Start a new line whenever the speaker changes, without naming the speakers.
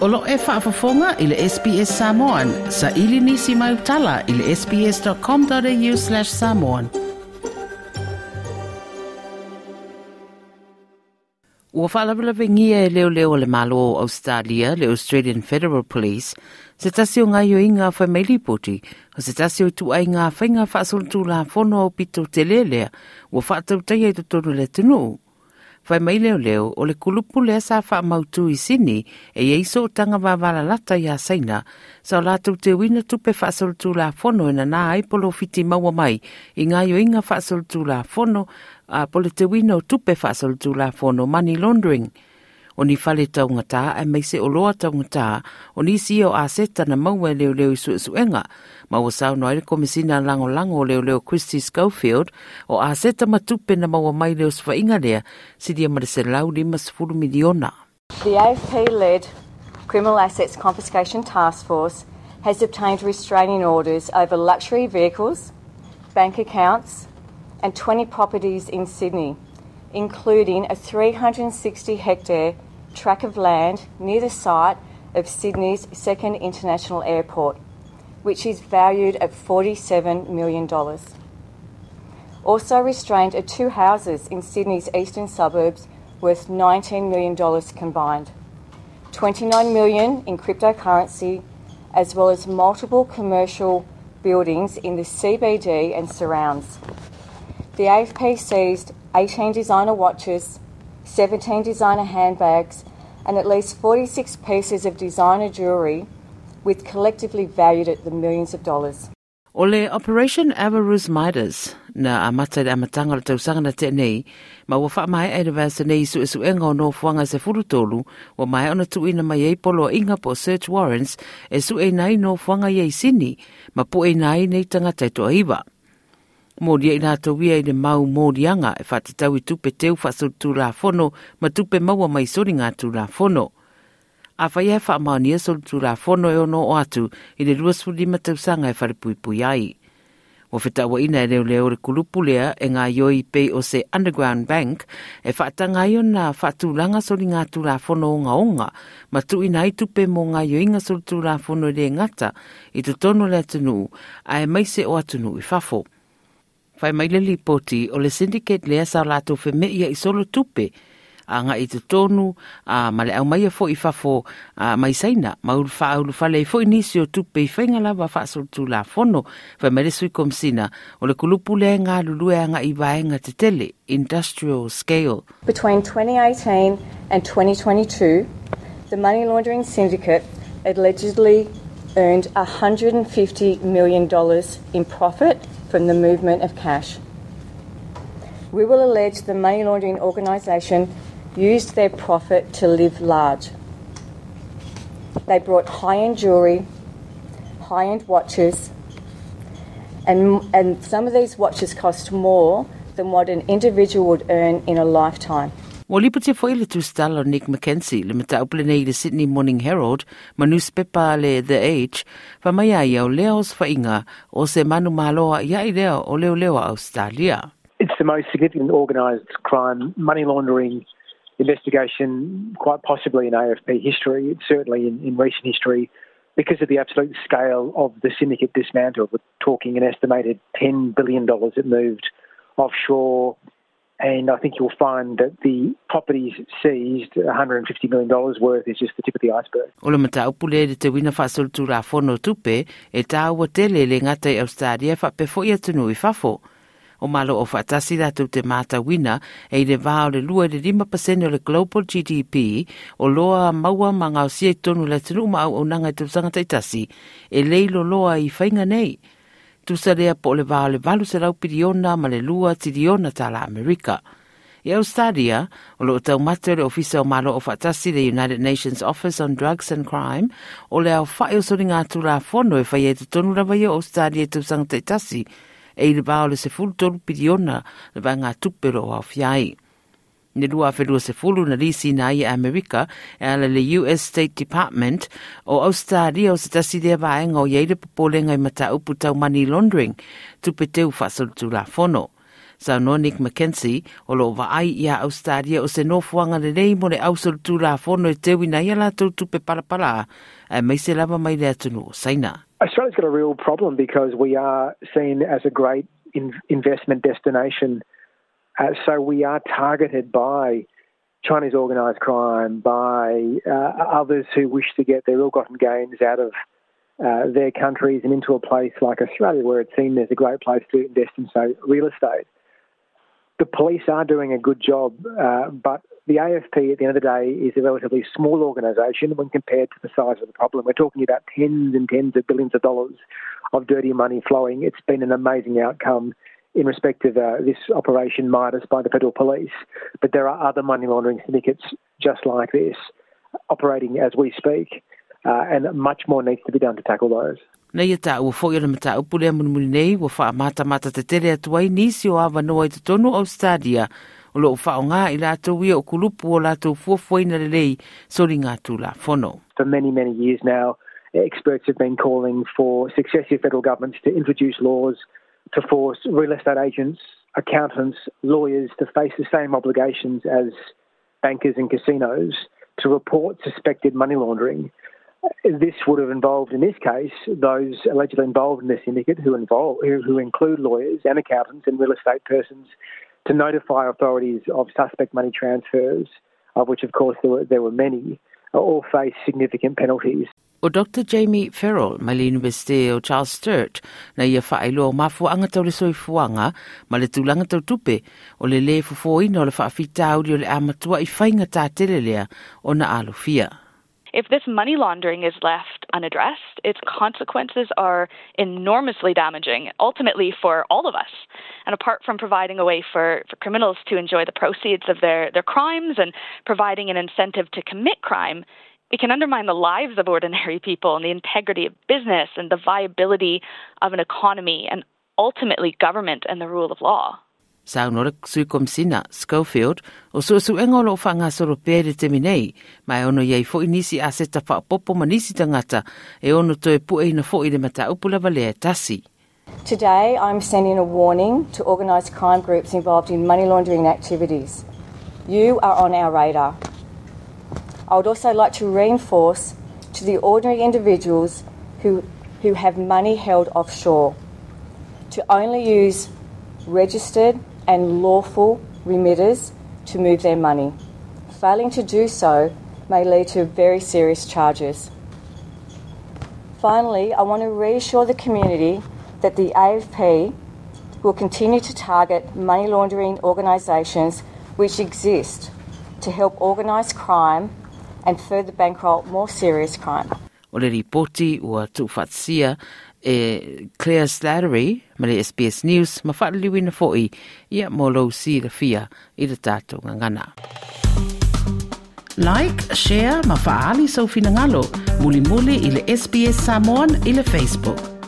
Olo e whaafafonga i le SBS Samoan. Sa ili nisi mai utala i le sbs.com.au slash samoan. Ua whaalawila vengia e leo leo le malo o Australia, le Australian Federal Police, se tasi o ngai o inga whai mai lipoti, o se tasi o tu ai ngā whainga whaasulutu la whono o pito te lelea, ua whaatau tai e tutonu le tunu. Whai mai leo leo, o le kulupu lea sa wha mautu i sini, e eiso o tanga wawala lata i a saina, sa o lātou te wina tupe whaasulutu la fono e na nā aipolo fiti maua mai, i ngā yo inga whaasulutu la fono a pole te wina o tupe whaasulutu la fono money laundering. O ni whale taungata, e mai se o loa taungata, o ni si o a seta na maua leo leo i su suenga, ma o sao no aile komisina lango lango o leo leo Kirsty Schofield, o a seta matupe na maua mai leo swa inga lea, si dia marese lau lima sifuru miliona.
The AFP-led Criminal Assets Confiscation Task Force has obtained restraining orders over luxury vehicles, bank accounts, and 20 properties in Sydney, including a 360 hectare tract of land near the site of Sydney's second international airport, which is valued at $47 million. Also restrained are two houses in Sydney's eastern suburbs worth $19 million combined, 29 million in cryptocurrency, as well as multiple commercial buildings in the CBD and surrounds. The AFP seized 18 designer watches, 17 designer handbags, and at least 46 pieces of designer jewellery, with collectively valued at the millions of dollars.
O le Operation Avarus Midas na amata le amatanga le tausanga na te ma wa wha mai ai vasa nei su esu enga o no fuanga se furutolu, wa mai ona tuina mai ei polo inga po search warrants, esu e nai no fuanga iei sini, ma po e nai nei tangata i toa iwa mōria i nā tau ia i le mau mōrianga e whatatau i tupe teu whasuru rā whono ma tupe maua mai sori ngā tū rā whono. A whai e wha maonia sori tū rā whono e ono o atu i le ruas furi matau e whare ai. O whitawa ina e leo leo re kulupulea e ngā ioi pei o se Underground Bank e whaatanga i o nā whaatūranga sori ngā tū la fono o ngā onga, ma tu ina i tupe mō ngā ioi ngā sori tū la le ngata i tu tono le atunu a e maise o atunu i whafo. Mai le lipoti o le syndicate lea sa lato ia i solo tupe a nga i tonu a ma le au mai fo i fafo a mai saina ma whale i fo i nisi o tupe i la fono mai le sui o le kulupu ngā nga i te tele industrial scale.
Between 2018 and 2022, the money laundering syndicate allegedly earned $150 million in profit from the movement of cash. We will allege the money laundering organisation used their profit to live large. They brought high end jewellery, high end watches, and, and some of these watches cost more than what an individual would earn in a lifetime.
Te foi le tūstala Nick McKenzie le mata upele nei Sydney Morning Herald ma newspaper The Age fa mai ai leos fa inga o se manu maloa ia i leo o Australia.
It's the most significant organised crime, money laundering investigation, quite possibly in AFP history, certainly in, in recent history, because of the absolute scale of the syndicate dismantled. We're talking an estimated $10 billion it moved offshore. And I think you'll find that the properties seized, $150 million worth, is just the tip of the iceberg.
O le mata upule le te wina whasol tu la fono tupe, e tā ua tele le ngata i Australia wha pe fo ia tunu i fafo. O malo o whaatasi rātou te mata wina e i le vāo le lua le 5% o le global GDP o loa maua ma ngau sia tonu le tunu ma au o nanga i tūsanga tasi e leilo loa i whainga nei tu lea po le vāo le valu se rau piriona ma le lua tiriona tala Amerika. I Australia, o lo tau mate le ofisa o malo o fatasi le United Nations Office on Drugs and Crime, o le au whae o sori ngā tūra fono e whai e te tonu rawa i Australia tūsanga taitasi, e i le vāo le se fulu tolu piriona le vanga tupero au fiai ne lua whelua se fulu na lisi na i Amerika e ala le US State Department o Australia o se tasi dea vaenga o yeire popolenga i mata upu tau money laundering tupe teu whasalutu la fono. Sa no Nick McKenzie o lo vaai ai ia Australia o se nofuanga le nei mo le ausalutu la fono e teu na ia la tu tupe parapara e mai se lava mai le atunu o saina.
Australia's got a real problem because we are seen as a great in investment destination. Uh, so we are targeted by Chinese organised crime, by uh, others who wish to get their ill-gotten gains out of uh, their countries and into a place like Australia, where it's seen as a great place to invest in, say, real estate. The police are doing a good job, uh, but the AFP at the end of the day is a relatively small organisation when compared to the size of the problem. We're talking about tens and tens of billions of dollars of dirty money flowing. It's been an amazing outcome in respect of uh, this operation Midas by the federal police, but there are other money laundering syndicates just like this operating as we speak. uh, and much more needs to be done to tackle those.
Na ia ta ua fōi ana mata upu lea muni nei, ua wha mata mata te tere nisi o awa noa i tonu o lo wha o ngā i lātou ia o kulupu o lātou fuafuaina le lei, sori ngā whono.
For many, many years now, experts have been calling for successive federal governments to introduce laws to force real estate agents, accountants, lawyers to face the same obligations as bankers and casinos to report suspected money laundering this would have involved, in this case, those allegedly involved in the syndicate who, involve, who include lawyers and accountants and real estate persons to notify authorities of suspect money transfers, of which, of course, there were, there were many, all face significant penalties.
O Dr. Jamie Ferrill, mai le University o Charles Sturt, na ia whaelo o mafuanga tau le soifuanga, ma le tūlanga tau tupe, o le le fufoina o le whaafita o le amatua i whainga tā tele lea o na alufia.
If this money laundering is left unaddressed, its consequences are enormously damaging, ultimately for all of us. And apart from providing a way for, for criminals to enjoy the proceeds of their, their crimes and providing an incentive to commit crime, it can undermine the lives of ordinary people and the integrity of business and the viability of an economy and ultimately government and the rule of law.
Saunora sui Schofield o su su engo lo whanga soro pere te ono iei fo inisi a se ta popo manisi tangata e ono to pu na fo i le mata upula vale tasi.
Today I'm sending a warning to organised crime groups involved in money laundering activities. You are on our radar. I would also like to reinforce to the ordinary individuals who, who have money held offshore to only use registered and lawful remitters to move their money. Failing to do so may lead to very serious charges. Finally, I want to reassure the community that the AFP will continue to target money laundering organisations which exist to help organise crime and further bankroll more serious crime.
O le ripoti ua tuwhatsia e Claire Slattery ma le SBS News ma whaaliwina fo'i ia mo lo si la fia i le tātou ngangana. Like, share, ma faali sau finangalo, muli muli i le SBS Samoan i le Facebook.